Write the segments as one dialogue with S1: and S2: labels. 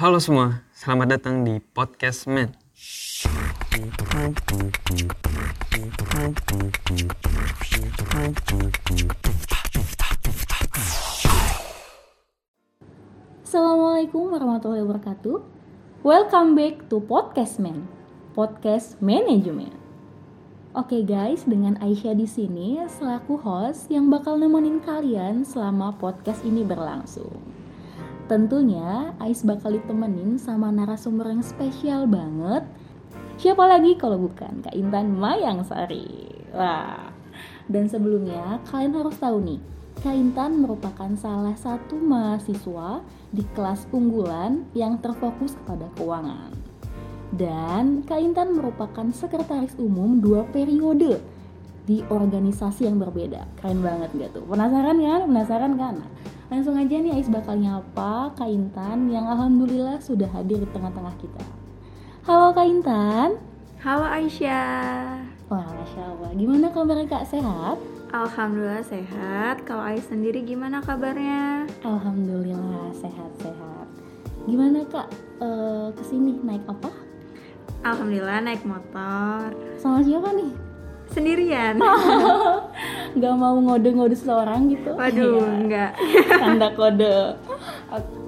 S1: Halo semua, selamat datang di Podcast Man.
S2: Assalamualaikum warahmatullahi wabarakatuh. Welcome back to Podcast Man, podcast manajemen. Oke guys, dengan Aisyah di sini selaku host yang bakal nemenin kalian selama podcast ini berlangsung. Tentunya Ais bakal ditemenin sama narasumber yang spesial banget. Siapa lagi kalau bukan Kak Intan Mayang Sari. Wah. Dan sebelumnya kalian harus tahu nih, Kak Intan merupakan salah satu mahasiswa di kelas unggulan yang terfokus kepada keuangan. Dan Kak Intan merupakan sekretaris umum dua periode di organisasi yang berbeda. Keren banget gak tuh? Penasaran kan? Penasaran kan? Langsung aja nih Ais bakal nyapa Kak Intan yang alhamdulillah sudah hadir di tengah-tengah kita. Halo Kak Intan.
S3: Halo Aisyah.
S2: Wah, Masya Allah. Gimana kabarnya Kak? Sehat?
S3: Alhamdulillah sehat. Kalau Ais sendiri gimana kabarnya?
S2: Alhamdulillah sehat-sehat. Gimana Kak? E, ke sini naik apa?
S3: Alhamdulillah naik motor.
S2: Sama siapa nih?
S3: Sendirian.
S2: Gak mau ngode-ngode seseorang gitu?
S3: Waduh,
S2: Iya.
S3: enggak.
S2: Tanda kode.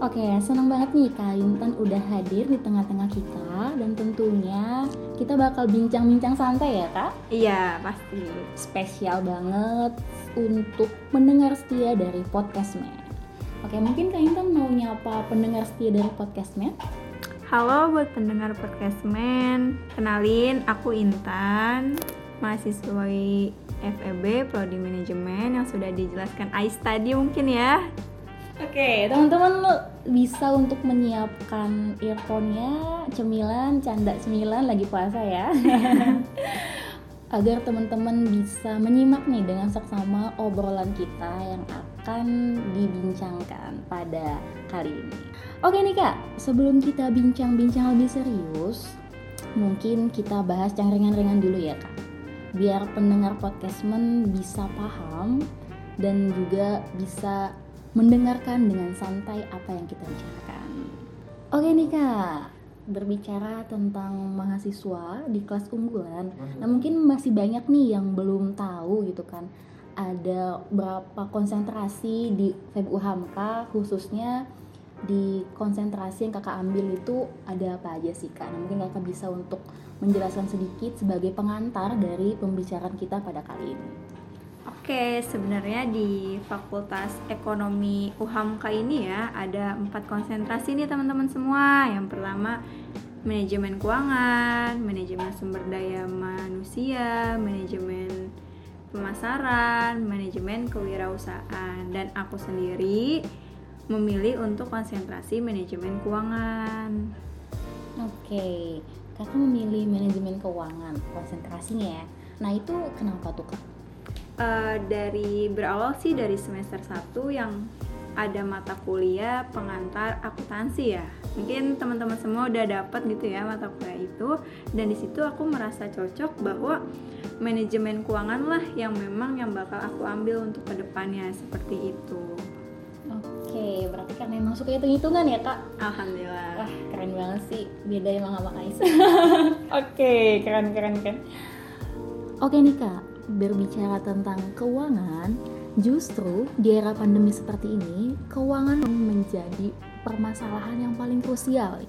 S2: Oke, senang banget nih Kak Intan udah hadir di tengah-tengah kita dan tentunya kita bakal bincang-bincang santai ya Kak.
S3: Iya, pasti.
S2: Spesial banget untuk pendengar setia dari Podcastman. Oke, mungkin Kak Intan mau nyapa pendengar setia dari Podcastman?
S3: Halo buat pendengar podcast Men. Kenalin, aku Intan, mahasiswi FEB Prodi Manajemen yang sudah dijelaskan Ais tadi mungkin ya.
S2: Oke, teman-teman lo bisa untuk menyiapkan earphone-nya, cemilan, canda cemilan lagi puasa ya. Agar teman-teman bisa menyimak nih dengan seksama obrolan kita yang akan dibincangkan pada kali ini. Oke nih Kak, sebelum kita bincang-bincang lebih serius, mungkin kita bahas yang ringan-ringan dulu ya Kak. Biar pendengar podcastmen bisa paham dan juga bisa mendengarkan dengan santai apa yang kita bicarakan. Oke nih kak, berbicara tentang mahasiswa di kelas unggulan. Nah mungkin masih banyak nih yang belum tahu gitu kan. Ada berapa konsentrasi di FEB UHAMKA khususnya di konsentrasi yang kakak ambil itu ada apa aja sih kak? Nah, mungkin kakak bisa untuk menjelaskan sedikit sebagai pengantar dari pembicaraan kita pada kali ini.
S3: Oke, sebenarnya di Fakultas Ekonomi UHAMKA ini ya ada empat konsentrasi nih teman-teman semua. Yang pertama manajemen keuangan, manajemen sumber daya manusia, manajemen pemasaran, manajemen kewirausahaan. Dan aku sendiri memilih untuk konsentrasi manajemen keuangan.
S2: Oke, kakak memilih manajemen keuangan, konsentrasinya ya. Nah itu kenapa tuh kak?
S3: Eh, dari berawal sih dari semester 1 yang ada mata kuliah pengantar akuntansi ya. Mungkin teman-teman semua udah dapat gitu ya mata kuliah itu dan di situ aku merasa cocok bahwa manajemen keuangan lah yang memang yang bakal aku ambil untuk ke depannya seperti itu.
S2: Oke, berarti karena emang suka hitung-hitungan ya kak?
S3: Alhamdulillah.
S2: Wah keren banget sih, beda emang sama Ais. Oke, keren keren keren. Oke nih kak, berbicara tentang keuangan, justru di era pandemi seperti ini, keuangan menjadi permasalahan yang paling krusial.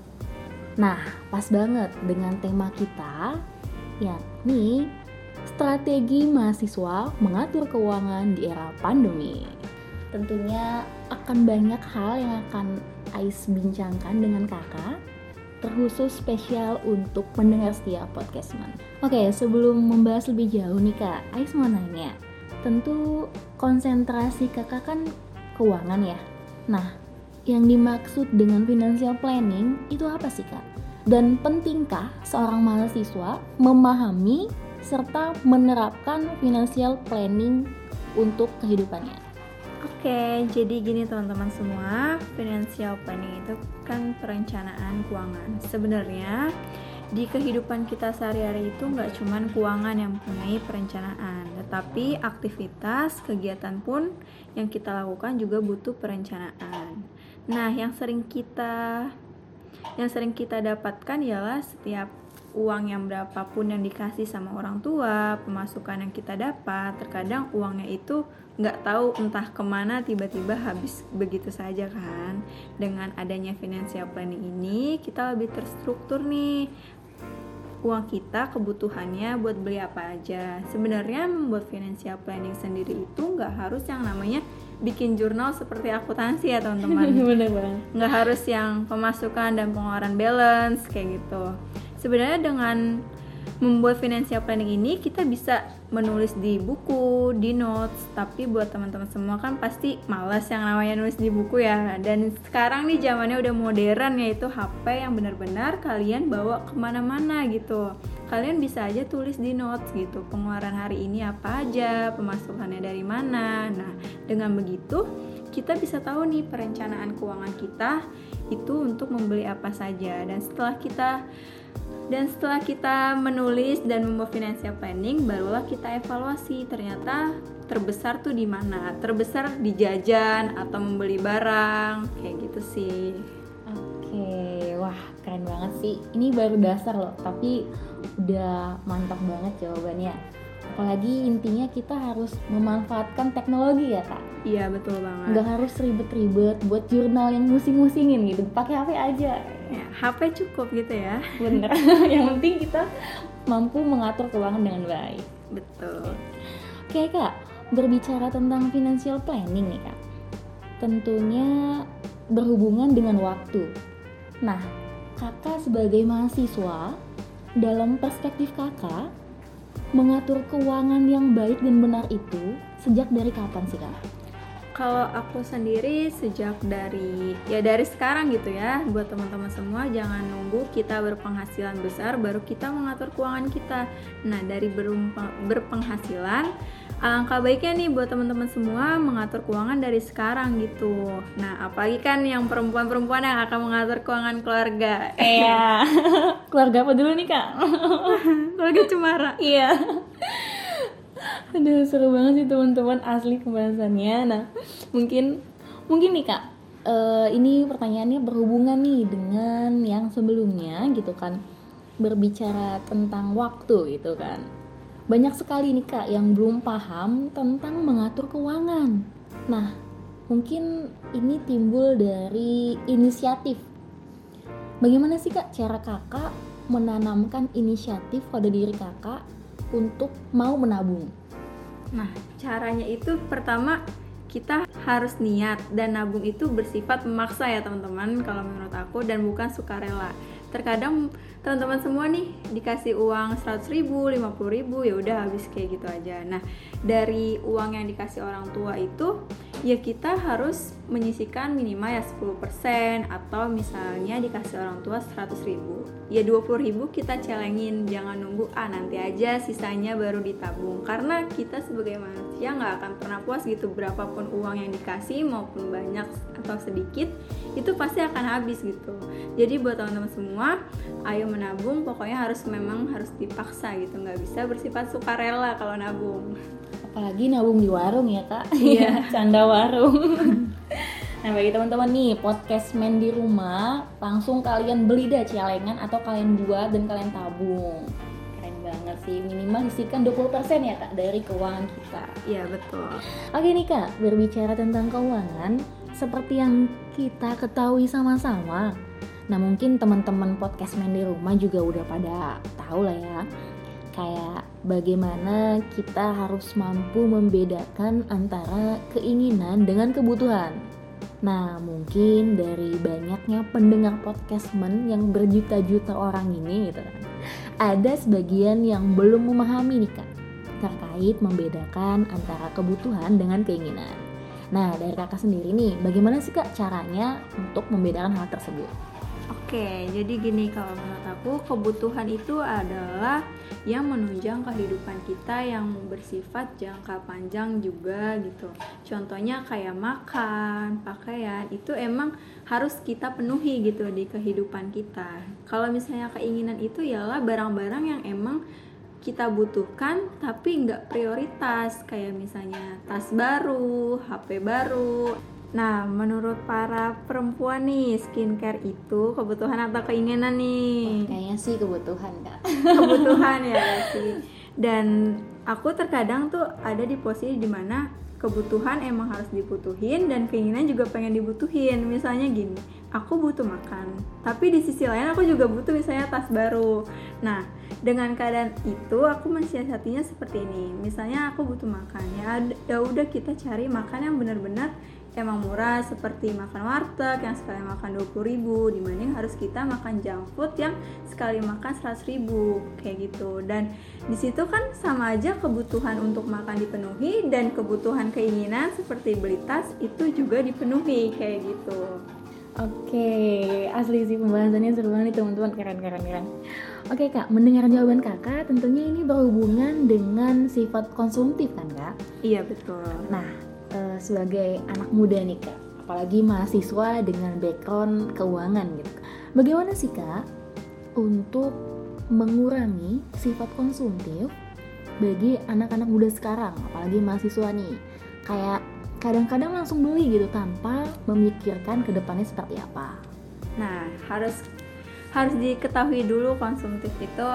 S2: Nah, pas banget dengan tema kita, yakni strategi mahasiswa mengatur keuangan di era pandemi. Tentunya akan banyak hal yang akan Ais bincangkan dengan kakak terkhusus spesial untuk pendengar setia podcastman. Oke, sebelum membahas lebih jauh nih kak, Ais mau nanya. Tentu konsentrasi kakak kan keuangan ya. Nah, yang dimaksud dengan financial planning itu apa sih kak? Dan pentingkah seorang mahasiswa memahami serta menerapkan financial planning untuk kehidupannya?
S3: Oke, jadi gini teman-teman semua, financial planning itu kan perencanaan keuangan. Sebenarnya di kehidupan kita sehari-hari itu nggak cuman keuangan yang mempunyai perencanaan, tetapi aktivitas, kegiatan pun yang kita lakukan juga butuh perencanaan. Nah, yang sering kita yang sering kita dapatkan ialah setiap uang yang berapapun yang dikasih sama orang tua, pemasukan yang kita dapat, terkadang uangnya itu nggak tahu entah ke mana tiba-tiba habis begitu saja kan. Dengan adanya financial planning ini, kita lebih terstruktur nih uang kita kebutuhannya buat beli apa aja. Sebenarnya membuat financial planning sendiri itu nggak harus yang namanya bikin jurnal seperti akuntansi ya teman-teman. Nggak harus yang pemasukan dan pengeluaran balance kayak gitu sebenarnya dengan membuat financial planning ini kita bisa menulis di buku, di notes. Tapi buat teman-teman semua kan pasti malas yang namanya nulis di buku ya. Dan sekarang nih zamannya udah modern yaitu HP yang benar-benar kalian bawa ke mana-mana gitu. Kalian bisa aja tulis di notes gitu. Pengeluaran hari ini apa aja pemasukannya dari mana. Nah dengan begitu kita bisa tahu nih perencanaan keuangan kita itu untuk membeli apa saja. Dan setelah kita dan setelah kita menulis dan membuat financial planning, barulah kita evaluasi ternyata terbesar tuh di mana? Terbesar di jajan atau membeli barang, kayak gitu sih.
S2: Oke, wah keren banget sih. Ini baru dasar loh, tapi udah mantap banget jawabannya. Apalagi intinya kita harus memanfaatkan teknologi ya kak.
S3: Iya betul banget.
S2: Nggak harus ribet-ribet buat jurnal yang musing-musingin gitu. Pakai HP aja.
S3: Ya, HP cukup gitu ya.
S2: Bener. yang penting kita mampu mengatur keuangan dengan baik.
S3: Betul.
S2: Oke kak, berbicara tentang financial planning nih kak, tentunya berhubungan dengan waktu. Nah, kakak sebagai mahasiswa, dalam perspektif kakak, mengatur keuangan yang baik dan benar itu sejak dari kapan sih kak?
S3: Kalau aku sendiri sejak dari ya dari sekarang gitu ya buat teman-teman semua jangan nunggu kita berpenghasilan besar baru kita mengatur keuangan kita. Nah dari berpenghasilan alangkah baiknya nih buat teman-teman semua mengatur keuangan dari sekarang gitu. Nah apalagi kan yang perempuan-perempuan yang akan mengatur keuangan keluarga.
S2: Iya. keluarga apa dulu nih kak?
S3: keluarga Cemara.
S2: Iya. Aduh seru banget sih teman-teman asli pembahasannya. Nah mungkin mungkin nih kak, uh, ini pertanyaannya berhubungan nih dengan yang sebelumnya gitu kan berbicara tentang waktu gitu kan. Banyak sekali nih kak yang belum paham tentang mengatur keuangan. Nah mungkin ini timbul dari inisiatif. Bagaimana sih kak cara kakak menanamkan inisiatif pada diri kakak untuk mau menabung?
S3: Nah, caranya itu pertama kita harus niat dan nabung itu bersifat memaksa ya teman-teman kalau menurut aku dan bukan sukarela. Terkadang teman-teman semua nih dikasih uang 100 ribu, 50 ribu ya udah habis kayak gitu aja. Nah dari uang yang dikasih orang tua itu ya kita harus menyisikan minimal ya 10% atau misalnya dikasih orang tua 100 ribu. Ya 20 ribu kita celengin jangan nunggu ah nanti aja sisanya baru ditabung. Karena kita sebagai manusia nggak akan pernah puas gitu berapapun uang yang dikasih maupun banyak atau sedikit itu pasti akan habis gitu. Jadi buat teman-teman semua ayo menabung pokoknya harus memang harus dipaksa gitu nggak bisa bersifat sukarela kalau nabung
S2: apalagi nabung di warung ya kak. Iya. Canda warung. Nah bagi teman-teman nih podcast main di rumah langsung kalian beli dah celengan atau kalian buat dan kalian tabung. Keren banget sih. Minimal isikan 20% ya kak dari keuangan kita.
S3: Iya betul.
S2: Oke nih kak berbicara tentang keuangan seperti yang kita ketahui sama-sama Nah mungkin teman-teman podcast main di rumah juga udah pada tahu lah ya. Kayak bagaimana kita harus mampu membedakan antara keinginan dengan kebutuhan. Nah, mungkin dari banyaknya pendengar podcastmen yang berjuta-juta orang ini gitu kan. Ada sebagian yang belum memahami nih Kak terkait membedakan antara kebutuhan dengan keinginan. Nah, dari kakak sendiri nih, bagaimana sih kak caranya untuk membedakan hal tersebut?
S3: Oke, jadi gini kalau menurut aku kebutuhan itu adalah yang menunjang kehidupan kita yang bersifat jangka panjang juga gitu. Contohnya kayak makan, pakaian itu emang harus kita penuhi gitu di kehidupan kita. Kalau misalnya keinginan itu ialah barang-barang yang emang kita butuhkan tapi nggak prioritas kayak misalnya tas baru, HP baru, Nah, menurut para perempuan nih, skincare itu kebutuhan atau keinginan nih?
S2: Kayaknya sih kebutuhan kak.
S3: Kebutuhan ya sih. Dan aku terkadang tuh ada di posisi di mana kebutuhan emang harus dibutuhin dan keinginan juga pengen dibutuhin misalnya gini aku butuh makan tapi di sisi lain aku juga butuh misalnya tas baru nah dengan keadaan itu aku mensiasatinya seperti ini misalnya aku butuh makan ya ya udah kita cari makan yang benar-benar emang murah seperti makan warteg yang sekali makan 20 ribu dibanding harus kita makan junk food yang sekali makan 100 ribu kayak gitu dan di situ kan sama aja kebutuhan untuk makan dipenuhi dan kebutuhan keinginan seperti beli tas itu juga dipenuhi kayak gitu
S2: Oke, asli sih pembahasannya seru banget nih teman-teman, keren keren keren. Oke kak, mendengar jawaban kakak, tentunya ini berhubungan dengan sifat konsumtif kan kak?
S3: iya betul
S2: Nah, sebagai anak muda nih kak, apalagi mahasiswa dengan background keuangan gitu. Bagaimana sih kak untuk mengurangi sifat konsumtif bagi anak-anak muda sekarang, apalagi mahasiswa nih? Kayak kadang-kadang langsung beli gitu tanpa memikirkan ke depannya seperti apa.
S3: Nah, harus harus diketahui dulu konsumtif itu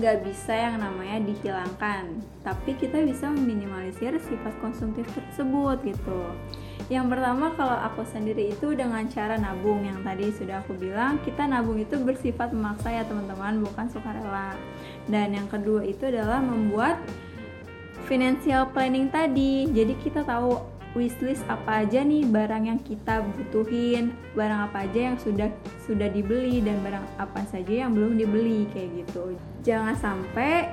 S3: nggak bisa yang namanya dihilangkan, tapi kita bisa meminimalisir sifat konsumtif tersebut gitu. Yang pertama kalau aku sendiri itu dengan cara nabung yang tadi sudah aku bilang kita nabung itu bersifat memaksa ya teman-teman bukan sukarela. Dan yang kedua itu adalah membuat financial planning tadi. Jadi kita tahu wishlist apa aja nih barang yang kita butuhin, barang apa aja yang sudah sudah dibeli dan barang apa saja yang belum dibeli kayak gitu. Jangan sampai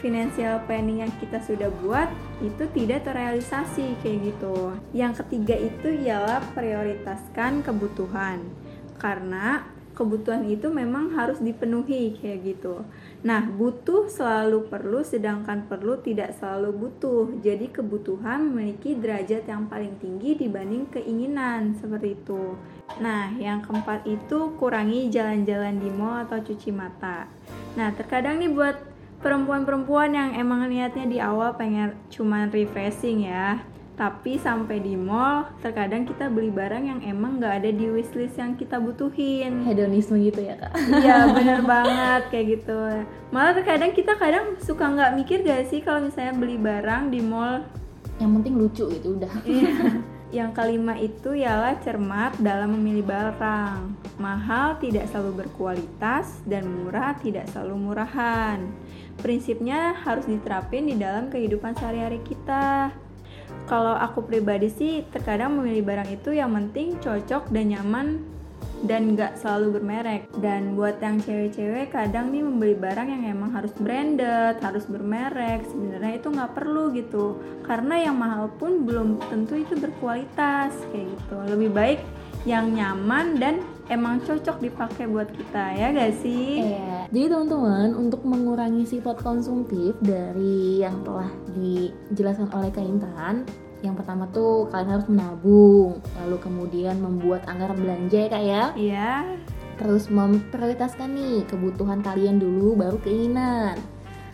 S3: financial planning yang kita sudah buat itu tidak terrealisasi kayak gitu. Yang ketiga itu ialah prioritaskan kebutuhan. Karena kebutuhan itu memang harus dipenuhi kayak gitu. Nah, butuh selalu perlu sedangkan perlu tidak selalu butuh. Jadi kebutuhan memiliki derajat yang paling tinggi dibanding keinginan seperti itu. Nah, yang keempat itu kurangi jalan-jalan di mall atau cuci mata. Nah, terkadang nih buat perempuan-perempuan yang emang niatnya di awal pengen cuman refreshing ya tapi sampai di mall terkadang kita beli barang yang emang nggak ada di wishlist yang kita butuhin
S2: Hedonisme gitu ya kak?
S3: iya bener banget kayak gitu malah terkadang kita kadang suka nggak mikir gak sih kalau misalnya beli barang di mall
S2: Yang penting lucu gitu udah.
S3: Iya. Yang kelima itu ialah cermat dalam memilih barang. Mahal tidak selalu berkualitas dan murah tidak selalu murahan. Prinsipnya harus diterapin di dalam kehidupan sehari-hari kita. Kalau aku pribadi sih terkadang memilih barang itu yang penting cocok dan nyaman dan nggak selalu bermerek. Dan buat yang cewek-cewek kadang nih membeli barang yang emang harus branded harus bermerek sebenarnya itu nggak perlu gitu. Karena yang mahal pun belum tentu itu berkualitas kayak gitu. Lebih baik yang nyaman dan emang cocok dipakai buat kita ya gak sih
S2: Iya. Jadi teman-teman untuk mengurangi sifat konsumtif dari yang telah dijelaskan oleh Kak Intan, yang pertama tuh kalian harus menabung, lalu kemudian membuat anggaran belanja ya Kak ya.
S3: Iya
S2: Terus memprioritaskan nih kebutuhan kalian dulu baru keinginan.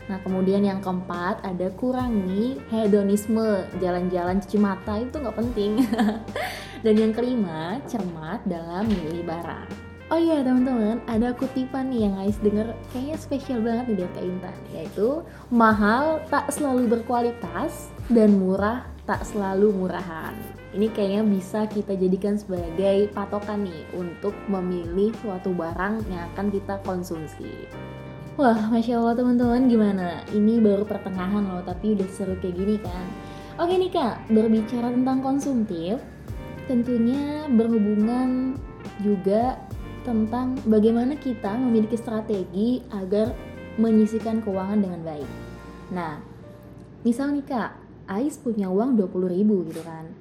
S2: Nah, kemudian yang keempat ada kurangi hedonisme, jalan-jalan cuci mata itu nggak penting. Dan yang kelima, cermat dalam memilih barang. Oh iya teman-teman, ada kutipan nih yang guys denger kayaknya spesial banget nih dari Intan Yaitu, mahal tak selalu berkualitas dan murah tak selalu murahan Ini kayaknya bisa kita jadikan sebagai patokan nih untuk memilih suatu barang yang akan kita konsumsi Wah, Masya Allah teman-teman gimana? Ini baru pertengahan loh, tapi udah seru kayak gini kan Oke nih kak, berbicara tentang konsumtif Tentunya berhubungan juga tentang bagaimana kita memiliki strategi agar menyisihkan keuangan dengan baik. Nah, misal nih kak, Ais punya uang 20 ribu gitu kan.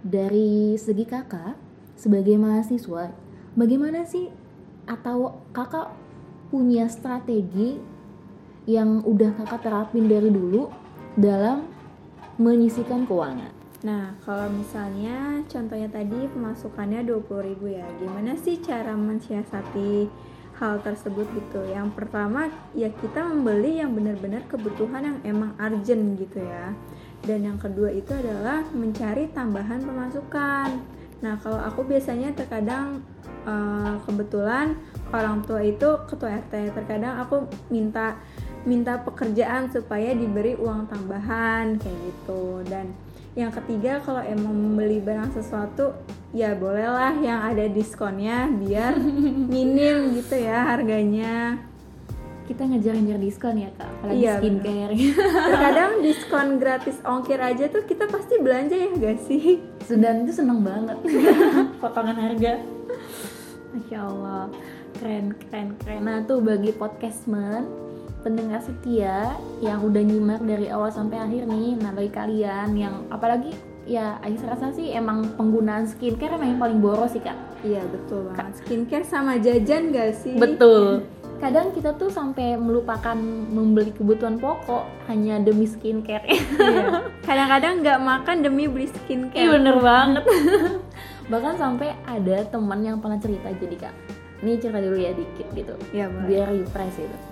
S2: Dari segi kakak, sebagai mahasiswa, bagaimana sih atau kakak punya strategi yang udah kakak terapin dari dulu dalam menyisihkan keuangan?
S3: Nah, kalau misalnya contohnya tadi pemasukannya 20.000 ya. Gimana sih cara mensiasati hal tersebut gitu? Yang pertama ya kita membeli yang benar-benar kebutuhan yang emang urgent gitu ya. Dan yang kedua itu adalah mencari tambahan pemasukan. Nah, kalau aku biasanya terkadang eh, kebetulan orang tua itu ketua RT. Terkadang aku minta minta pekerjaan supaya diberi uang tambahan kayak gitu. Dan yang ketiga kalau emang membeli barang sesuatu ya bolehlah yang ada diskonnya biar minim gitu ya harganya.
S2: Kita ngejar-ngejar diskon ya kak, apalagi
S3: Iya,
S2: skincare.
S3: Terkadang diskon gratis ongkir aja tuh kita pasti belanja ya gak sih?
S2: Sudan itu seneng banget potongan harga. Masya Allah, keren keren keren. Nah tuh bagi podcastman pendengar setia yang udah nyimak dari awal sampai akhir nih, nah bagi kalian yang apalagi ya Aisyah rasa sih emang penggunaan skincare emang yang paling boros sih kak.
S3: Iya betul banget. Skincare sama jajan gak sih?
S2: Betul. Kadang kita tuh sampai melupakan membeli kebutuhan pokok hanya demi skincare.
S3: Iya. Kadang-kadang nggak makan demi beli
S2: Iya
S3: skincare.
S2: bener banget. Bahkan sampai ada teman yang pernah cerita jadi kak. Ini cerita dulu ya dikit gitu.
S3: Iya.
S2: Biar refresh itu.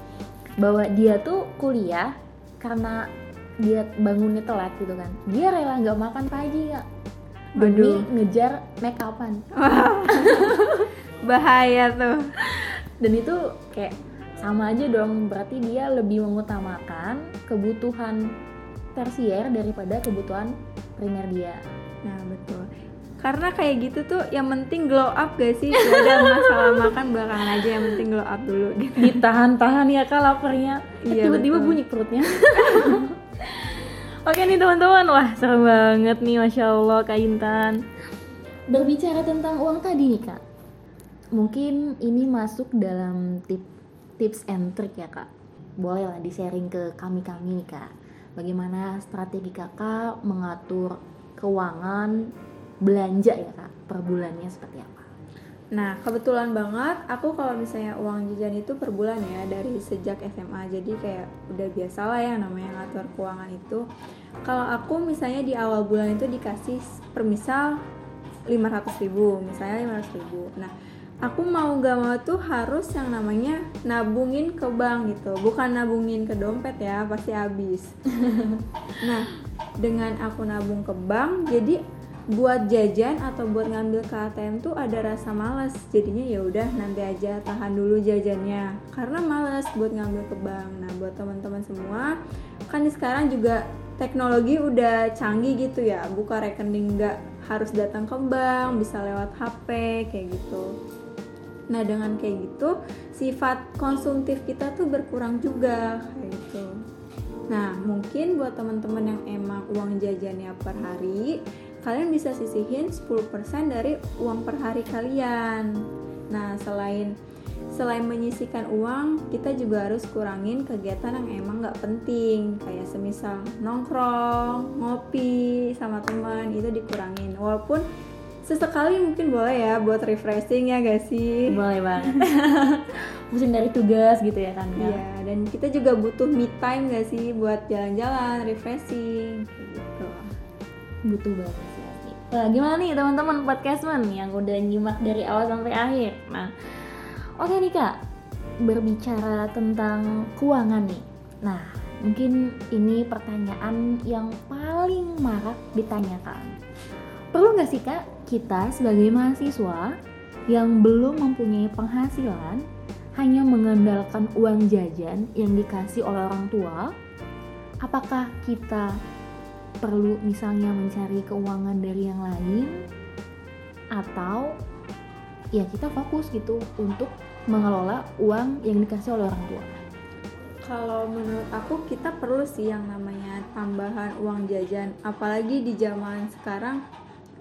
S2: Bahwa dia tuh kuliah karena dia bangunnya telat gitu kan. Dia rela nggak makan pagi kak. Demi ngejar make upan.
S3: Bahaya tuh.
S2: Dan itu kayak sama aja dong. Berarti dia lebih mengutamakan kebutuhan tersier daripada kebutuhan primer dia.
S3: Nah betul. Karena kayak gitu tuh yang penting glow up gak sih? Ada masalah makan belakangan aja yang penting glow up dulu gitu.
S2: ditahan-tahan ya kak laparnya Eh,
S3: Iya,
S2: tiba-tiba bunyi perutnya. Oke nih teman-teman. Wah seru banget nih masya allah kak Intan. Berbicara tentang uang tadi nih kak. Mungkin ini masuk dalam tip tips and trick ya kak. Boleh lah di sharing ke kami kami nih kak. Bagaimana strategi kakak mengatur keuangan belanja ya kak per bulannya seperti apa
S3: Nah kebetulan banget aku kalau misalnya uang jajan itu per bulan ya dari sejak SMA jadi kayak udah biasa lah ya namanya ngatur keuangan itu. Kalau aku misalnya di awal bulan itu dikasih per misal 500 ribu misalnya 500 ribu. Nah aku mau gak mau tuh harus yang namanya nabungin ke bank gitu bukan nabungin ke dompet ya pasti habis nah dengan aku nabung ke bank jadi buat jajan atau buat ngambil ke ATM tuh ada rasa males jadinya ya udah nanti aja tahan dulu jajannya. Karena males buat ngambil ke bank. Nah buat teman-teman semua kan sekarang juga teknologi udah canggih gitu ya. Buka rekening nggak harus datang ke bank bisa lewat HP kayak gitu. Nah dengan kayak gitu sifat konsumtif kita tuh berkurang juga kayak gitu. Nah mungkin buat teman-teman yang emang uang jajannya per hari kalian bisa sisihin 10% dari uang per hari kalian. Nah selain selain menyisihkan uang kita juga harus kurangin kegiatan yang emang nggak penting kayak semisal nongkrong, ngopi sama teman itu dikurangin walaupun sesekali mungkin boleh ya buat refreshing ya gak sih?
S2: boleh banget pusing dari tugas gitu ya kan ya
S3: Iya, dan kita juga butuh me time gak sih buat jalan-jalan, refreshing gitu.
S2: butuh banget. Nah, gimana nih teman-teman podcastman yang udah nyimak dari awal sampai akhir? Nah, oke nih kak, berbicara tentang keuangan nih. Nah, mungkin ini pertanyaan yang paling marak ditanyakan. Perlu nggak sih kak kita sebagai mahasiswa yang belum mempunyai penghasilan hanya mengandalkan uang jajan yang dikasih oleh orang tua? Apakah kita perlu misalnya mencari keuangan dari yang lain atau ya kita fokus gitu untuk mengelola uang yang dikasih oleh orang tua.
S3: Kalau menurut aku kita perlu sih yang namanya tambahan uang jajan, apalagi di zaman sekarang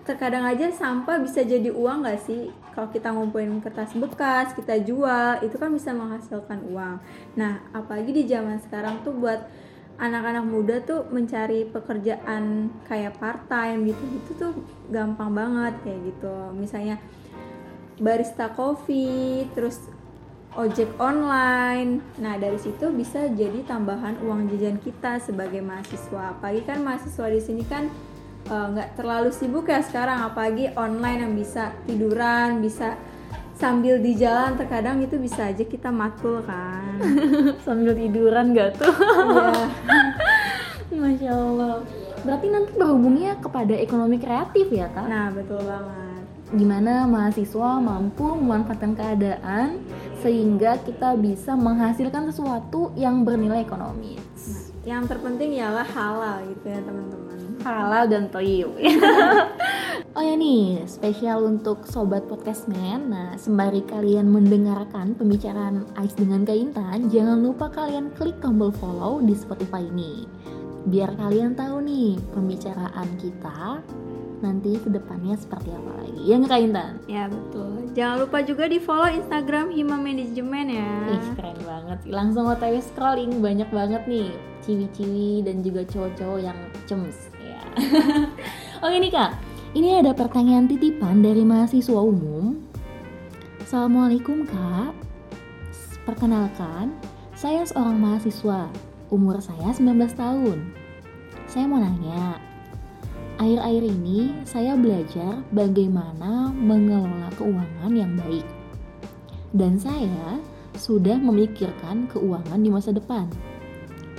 S3: terkadang aja sampah bisa jadi uang gak sih? Kalau kita ngumpulin kertas bekas, kita jual, itu kan bisa menghasilkan uang. Nah, apalagi di zaman sekarang tuh buat anak-anak muda tuh mencari pekerjaan kayak part time gitu itu tuh gampang banget kayak gitu. Misalnya barista kopi terus ojek online. Nah dari situ bisa jadi tambahan uang jajan kita sebagai mahasiswa. Apalagi kan mahasiswa di sini kan eh, nggak terlalu sibuk ya sekarang apalagi online yang bisa tiduran bisa sambil di jalan terkadang itu bisa aja kita matkul kan
S2: Sambil tiduran gak tuh?
S3: Iya.
S2: Masya Allah. Berarti nanti berhubungnya kepada ekonomi kreatif ya kak?
S3: Nah, betul banget.
S2: gimana mahasiswa mampu memanfaatkan keadaan sehingga kita bisa menghasilkan sesuatu yang bernilai ekonomis.
S3: Yang terpenting ialah halal gitu ya teman-teman.
S2: Halal dan toyib. oh ya nih, spesial untuk sobat podcastman. Nah, sembari kalian mendengarkan pembicaraan Ais dengan Kaintan, jangan lupa kalian klik tombol follow di Spotify ini. Biar kalian tahu nih pembicaraan kita nanti ke depannya seperti apa lagi ya nggak Intan?
S3: Ya betul. Jangan lupa juga di follow Instagram Hima Manajemen ya.
S2: Ih keren banget. Langsung otw scrolling banyak banget nih ciwi-ciwi dan juga cowok-cowok yang cems ya. Oke nih kak, ini ada pertanyaan titipan dari mahasiswa umum. Assalamualaikum kak. Perkenalkan, saya seorang mahasiswa. Umur saya 19 tahun. Saya mau nanya, Akhir-akhir ini saya belajar bagaimana mengelola keuangan yang baik. Dan saya sudah memikirkan keuangan di masa depan.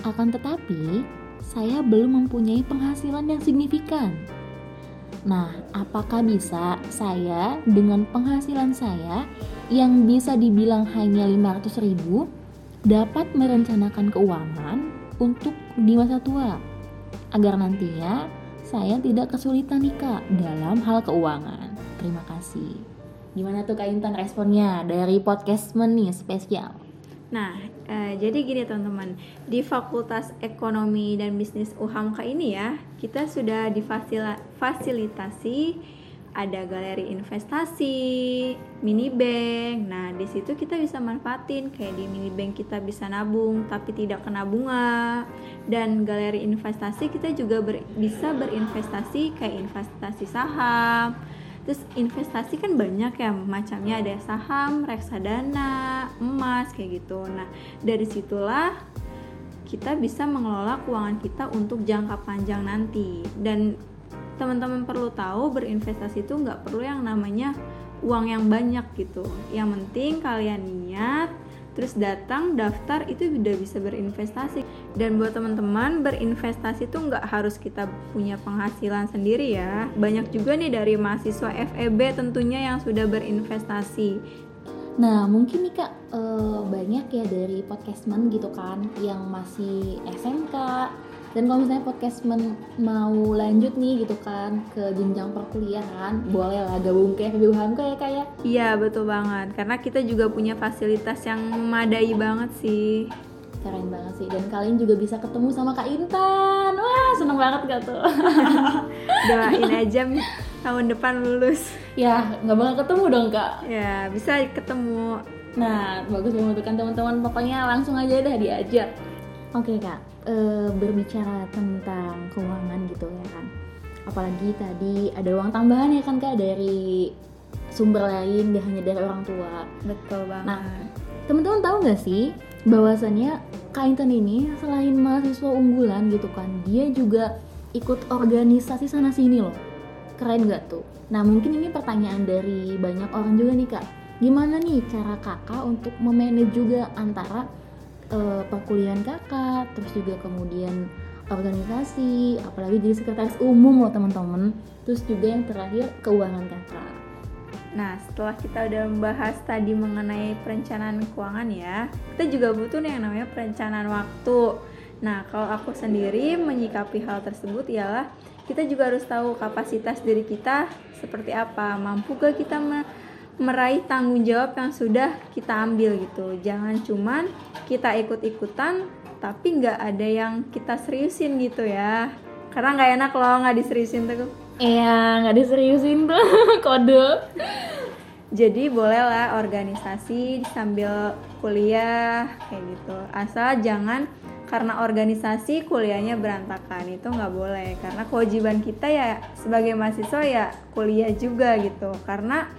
S2: Akan tetapi, saya belum mempunyai penghasilan yang signifikan. Nah, apakah bisa saya dengan penghasilan saya yang bisa dibilang hanya 500 ribu dapat merencanakan keuangan untuk di masa tua agar nantinya saya tidak kesulitan nih dalam hal keuangan. Terima kasih. Gimana tuh Kak Intan responnya dari podcastman nih spesial?
S3: Nah, eh, jadi gini teman-teman, di Fakultas Ekonomi dan Bisnis UHAMKA ini ya, kita sudah difasilitasi ada galeri investasi, mini bank. Nah, di situ kita bisa manfaatin kayak di mini bank kita bisa nabung tapi tidak kena bunga. Dan galeri investasi kita juga ber, bisa berinvestasi kayak investasi saham. Terus investasi kan banyak ya macamnya ada saham, reksadana, emas kayak gitu. Nah, dari situlah kita bisa mengelola keuangan kita untuk jangka panjang nanti dan teman-teman perlu tahu berinvestasi itu nggak perlu yang namanya uang yang banyak gitu yang penting kalian niat terus datang daftar itu udah bisa berinvestasi. Dan buat teman-teman berinvestasi itu nggak harus kita punya penghasilan sendiri ya. Banyak juga nih dari mahasiswa FEB tentunya yang sudah berinvestasi.
S2: Nah mungkin nih kak e, banyak ya dari podcastman gitu kan yang masih SMK dan kalau misalnya podcast mau lanjut nih gitu kan ke jenjang perkuliahan boleh lah gabung ke FB Hamka ya kak ya?
S3: Iya betul banget. Karena kita juga punya fasilitas yang memadai banget sih.
S2: Keren banget sih. Dan kalian juga bisa ketemu sama kak Intan. Wah seneng banget gak tuh.
S3: Doain aja tahun depan lulus.
S2: Ya nggak bakal ketemu dong kak.
S3: Ya bisa ketemu.
S2: Nah bagus banget kan teman-teman. Pokoknya langsung aja dah diajak oke kak. E, berbicara tentang keuangan gitu ya kan. Apalagi tadi ada uang tambahan ya kan kak dari sumber lain gak hanya dari orang tua.
S3: Betul banget.
S2: Nah teman-teman tahu nggak sih bahwasannya Kak Intan ini selain mahasiswa unggulan gitu kan dia juga ikut organisasi sana sini loh. Keren gak tuh? Nah mungkin ini pertanyaan dari banyak orang juga nih kak. Gimana nih cara kakak untuk memanage juga antara uh, perkuliahan kakak terus juga kemudian organisasi apalagi jadi sekretaris umum loh teman-teman. Terus juga yang terakhir keuangan kakak.
S3: Nah, setelah kita udah membahas tadi mengenai perencanaan keuangan ya, kita juga butuh nih yang namanya perencanaan waktu. Nah, kalau aku sendiri menyikapi hal tersebut ialah kita juga harus tahu kapasitas diri kita seperti apa, mampu gak kita meraih tanggung jawab yang sudah kita ambil gitu. Jangan cuman kita ikut-ikutan tapi nggak ada yang kita seriusin gitu ya. Karena nggak enak loh nggak diseriusin tuh.
S2: Iya nggak diseriusin tuh kode.
S3: Jadi bolehlah organisasi sambil kuliah kayak gitu. Asal jangan karena organisasi kuliahnya berantakan itu nggak boleh. Karena kewajiban kita ya sebagai mahasiswa ya kuliah juga gitu. Karena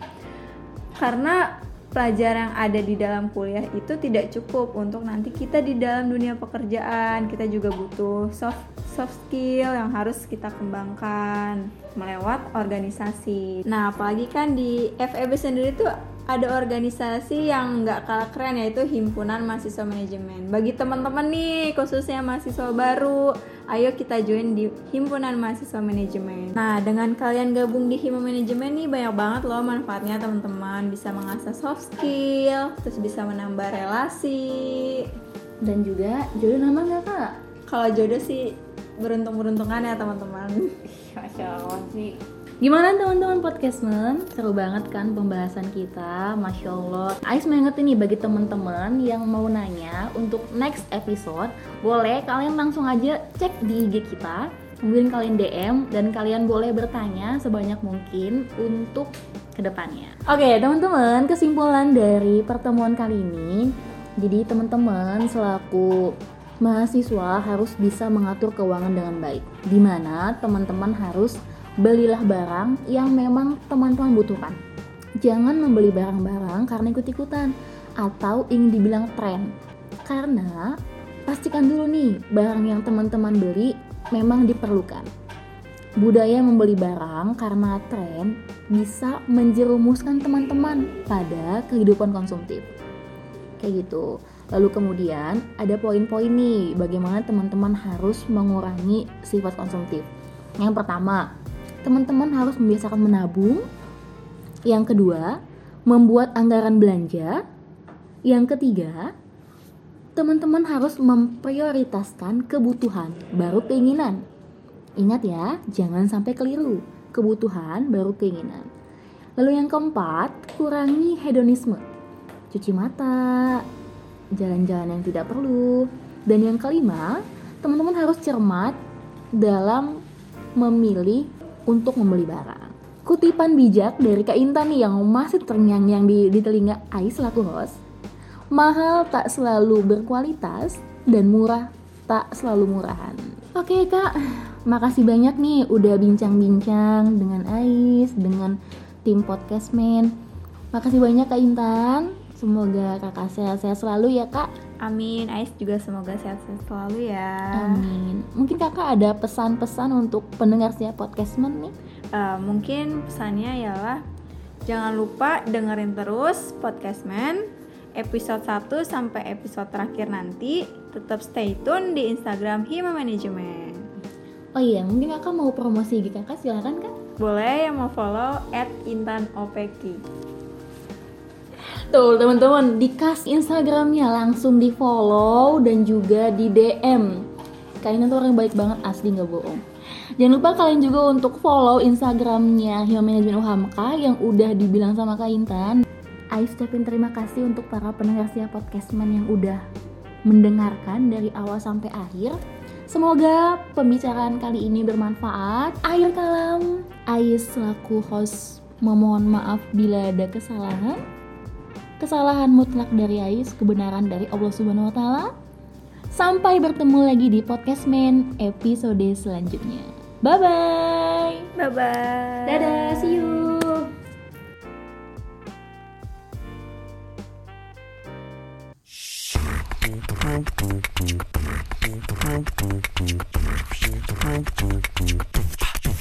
S3: karena pelajaran yang ada di dalam kuliah itu tidak cukup untuk nanti kita di dalam dunia pekerjaan kita juga butuh soft soft skill yang harus kita kembangkan melewat organisasi. Nah, apalagi kan di FEB sendiri tuh ada organisasi yang nggak kalah keren yaitu himpunan mahasiswa manajemen. Bagi teman-teman nih khususnya mahasiswa baru, ayo kita join di himpunan mahasiswa manajemen. Nah dengan kalian gabung di himpunan manajemen nih banyak banget loh manfaatnya teman-teman bisa mengasah soft skill, terus bisa menambah relasi.
S2: Dan juga jodoh nama nggak kak?
S3: Kalau jodoh sih beruntung-beruntungan ya teman-teman.
S2: Masya Allah sih Gimana teman-teman podcastman? Seru banget kan pembahasan kita, Masya Allah Ais mengingat ini bagi teman-teman yang mau nanya untuk next episode Boleh kalian langsung aja cek di IG kita. Kemudian kalian DM dan kalian boleh bertanya sebanyak mungkin untuk ke depannya Oke teman-teman, kesimpulan dari pertemuan kali ini. Jadi teman-teman selaku mahasiswa harus bisa mengatur keuangan dengan baik. Di mana teman-teman harus belilah barang yang memang teman-teman butuhkan. Jangan membeli barang-barang karena ikut-ikutan atau ingin dibilang tren. Karena pastikan dulu nih barang yang teman-teman beli memang diperlukan. Budaya membeli barang karena tren bisa menjerumuskan teman-teman pada kehidupan konsumtif. Kayak gitu. Lalu kemudian ada poin-poin nih bagaimana teman-teman harus mengurangi sifat konsumtif. Yang pertama, teman-teman harus membiasakan menabung. Yang kedua, membuat anggaran belanja. Yang ketiga, teman-teman harus memprioritaskan kebutuhan baru keinginan. Ingat ya, jangan sampai keliru. Kebutuhan baru keinginan. Lalu yang keempat, kurangi hedonisme. Cuci mata, jalan-jalan yang tidak perlu. Dan yang kelima, teman-teman harus cermat dalam memilih untuk membeli barang. Kutipan bijak dari Kak Intan nih yang masih terngiang-ngiang di, di telinga Ais selaku host. Mahal tak selalu berkualitas dan murah tak selalu murahan. Oke kak, makasih banyak nih udah bincang-bincang dengan Ais, dengan tim podcastman. Makasih banyak Kak Intan. Semoga kakak sehat-sehat selalu ya kak.
S3: Amin, Ais juga semoga sehat-sehat selalu ya.
S2: Amin. Mungkin kakak ada pesan-pesan untuk pendengar siap podcastman nih?
S3: Uh, mungkin pesannya ialah jangan lupa dengerin terus podcastman episode 1 sampai episode terakhir nanti. Tetap stay tune di Instagram Hima Management.
S2: Oh iya, mungkin kakak mau promosi gitu kakak silakan kak.
S3: Boleh yang mau follow at Intan Opeki.
S2: Tuh teman-teman dikas Instagramnya langsung di follow dan juga di DM. Kalian tuh orang baik banget asli nggak bohong. Jangan lupa kalian juga untuk follow Instagramnya Human Management UHMK yang udah dibilang sama Kak Intan. Ais ucapin terima kasih untuk para pendengar siap podcastman yang udah mendengarkan dari awal sampai akhir. Semoga pembicaraan kali ini bermanfaat. Akhir kalam, Ais selaku host memohon maaf bila ada kesalahan kesalahan mutlak dari Ais, kebenaran dari Allah Subhanahu wa taala. Sampai bertemu lagi di podcast Men episode selanjutnya. Bye bye.
S3: Bye bye.
S2: Dadah, see you.
S1: Thank you.